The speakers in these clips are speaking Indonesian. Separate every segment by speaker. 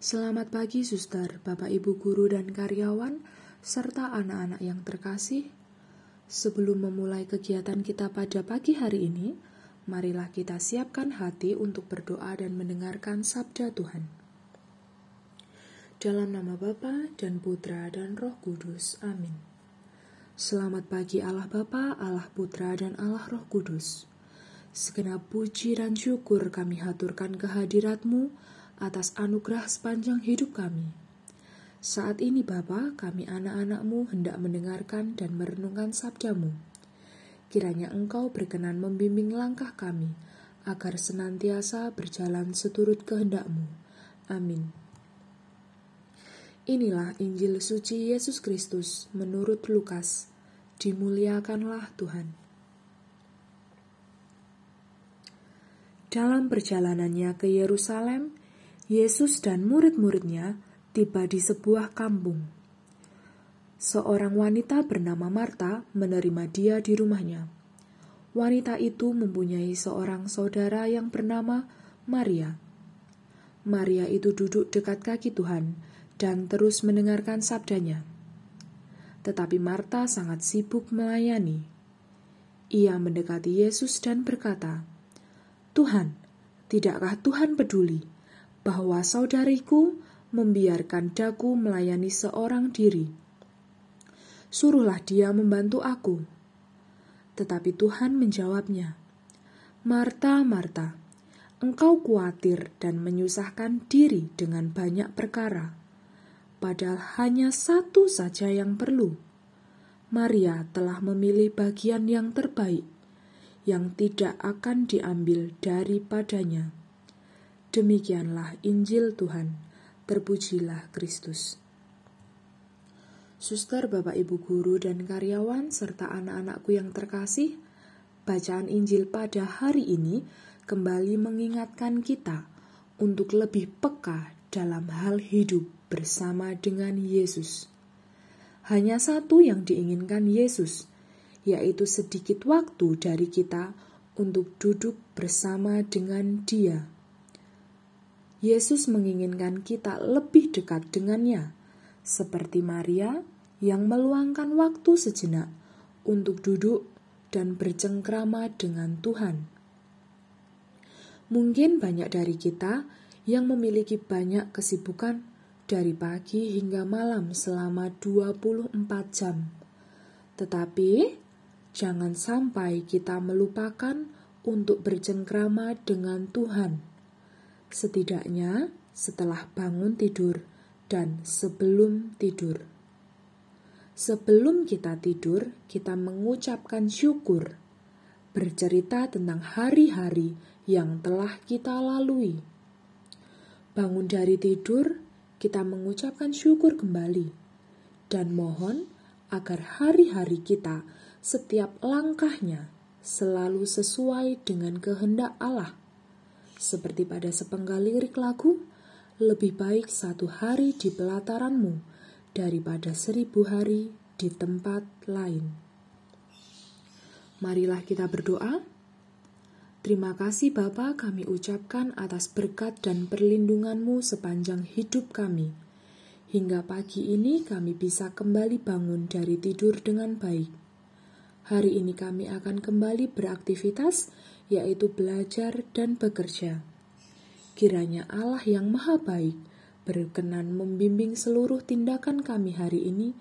Speaker 1: Selamat pagi, suster, bapak, ibu, guru, dan karyawan, serta anak-anak yang terkasih. Sebelum memulai kegiatan kita pada pagi hari ini, marilah kita siapkan hati untuk berdoa dan mendengarkan sabda Tuhan. Dalam nama Bapa dan Putra dan Roh Kudus. Amin. Selamat pagi Allah Bapa, Allah Putra, dan Allah Roh Kudus. Segenap puji dan syukur kami haturkan kehadiratmu atas anugerah sepanjang hidup kami. Saat ini Bapa, kami anak-anakmu hendak mendengarkan dan merenungkan sabdamu. Kiranya Engkau berkenan membimbing langkah kami, agar senantiasa berjalan seturut kehendakmu. Amin. Inilah Injil suci Yesus Kristus menurut Lukas. Dimuliakanlah Tuhan. Dalam perjalanannya ke Yerusalem, Yesus dan murid-muridnya tiba di sebuah kampung. Seorang wanita bernama Marta menerima dia di rumahnya. Wanita itu mempunyai seorang saudara yang bernama Maria. Maria itu duduk dekat kaki Tuhan dan terus mendengarkan sabdanya. Tetapi Marta sangat sibuk melayani. Ia mendekati Yesus dan berkata, Tuhan, tidakkah Tuhan peduli bahwa saudariku membiarkan daku melayani seorang diri? Suruhlah dia membantu aku. Tetapi Tuhan menjawabnya, Marta, Marta, engkau khawatir dan menyusahkan diri dengan banyak perkara padahal hanya satu saja yang perlu. Maria telah memilih bagian yang terbaik, yang tidak akan diambil daripadanya. Demikianlah Injil Tuhan, terpujilah Kristus. Suster, Bapak, Ibu guru, dan karyawan, serta anak-anakku yang terkasih, bacaan Injil pada hari ini kembali mengingatkan kita untuk lebih peka dalam hal hidup bersama dengan Yesus. Hanya satu yang diinginkan Yesus, yaitu sedikit waktu dari kita untuk duduk bersama dengan Dia. Yesus menginginkan kita lebih dekat dengannya, seperti Maria yang meluangkan waktu sejenak untuk duduk dan bercengkrama dengan Tuhan. Mungkin banyak dari kita yang memiliki banyak kesibukan dari pagi hingga malam selama 24 jam. Tetapi jangan sampai kita melupakan untuk bercengkrama dengan Tuhan. Setidaknya setelah bangun tidur dan sebelum tidur. Sebelum kita tidur, kita mengucapkan syukur, bercerita tentang hari-hari yang telah kita lalui. Bangun dari tidur, kita mengucapkan syukur kembali dan mohon agar hari-hari kita setiap langkahnya selalu sesuai dengan kehendak Allah. Seperti pada sepenggal lirik lagu, lebih baik satu hari di pelataranmu daripada seribu hari di tempat lain. Marilah kita berdoa. Terima kasih Bapa kami ucapkan atas berkat dan perlindunganmu sepanjang hidup kami. Hingga pagi ini kami bisa kembali bangun dari tidur dengan baik. Hari ini kami akan kembali beraktivitas, yaitu belajar dan bekerja. Kiranya Allah yang Maha Baik berkenan membimbing seluruh tindakan kami hari ini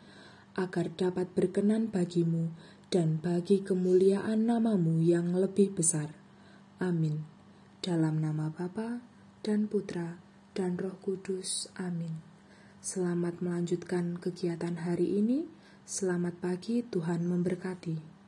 Speaker 1: agar dapat berkenan bagimu dan bagi kemuliaan namamu yang lebih besar. Amin. Dalam nama Bapa dan Putra dan Roh Kudus. Amin. Selamat melanjutkan kegiatan hari ini. Selamat pagi, Tuhan memberkati.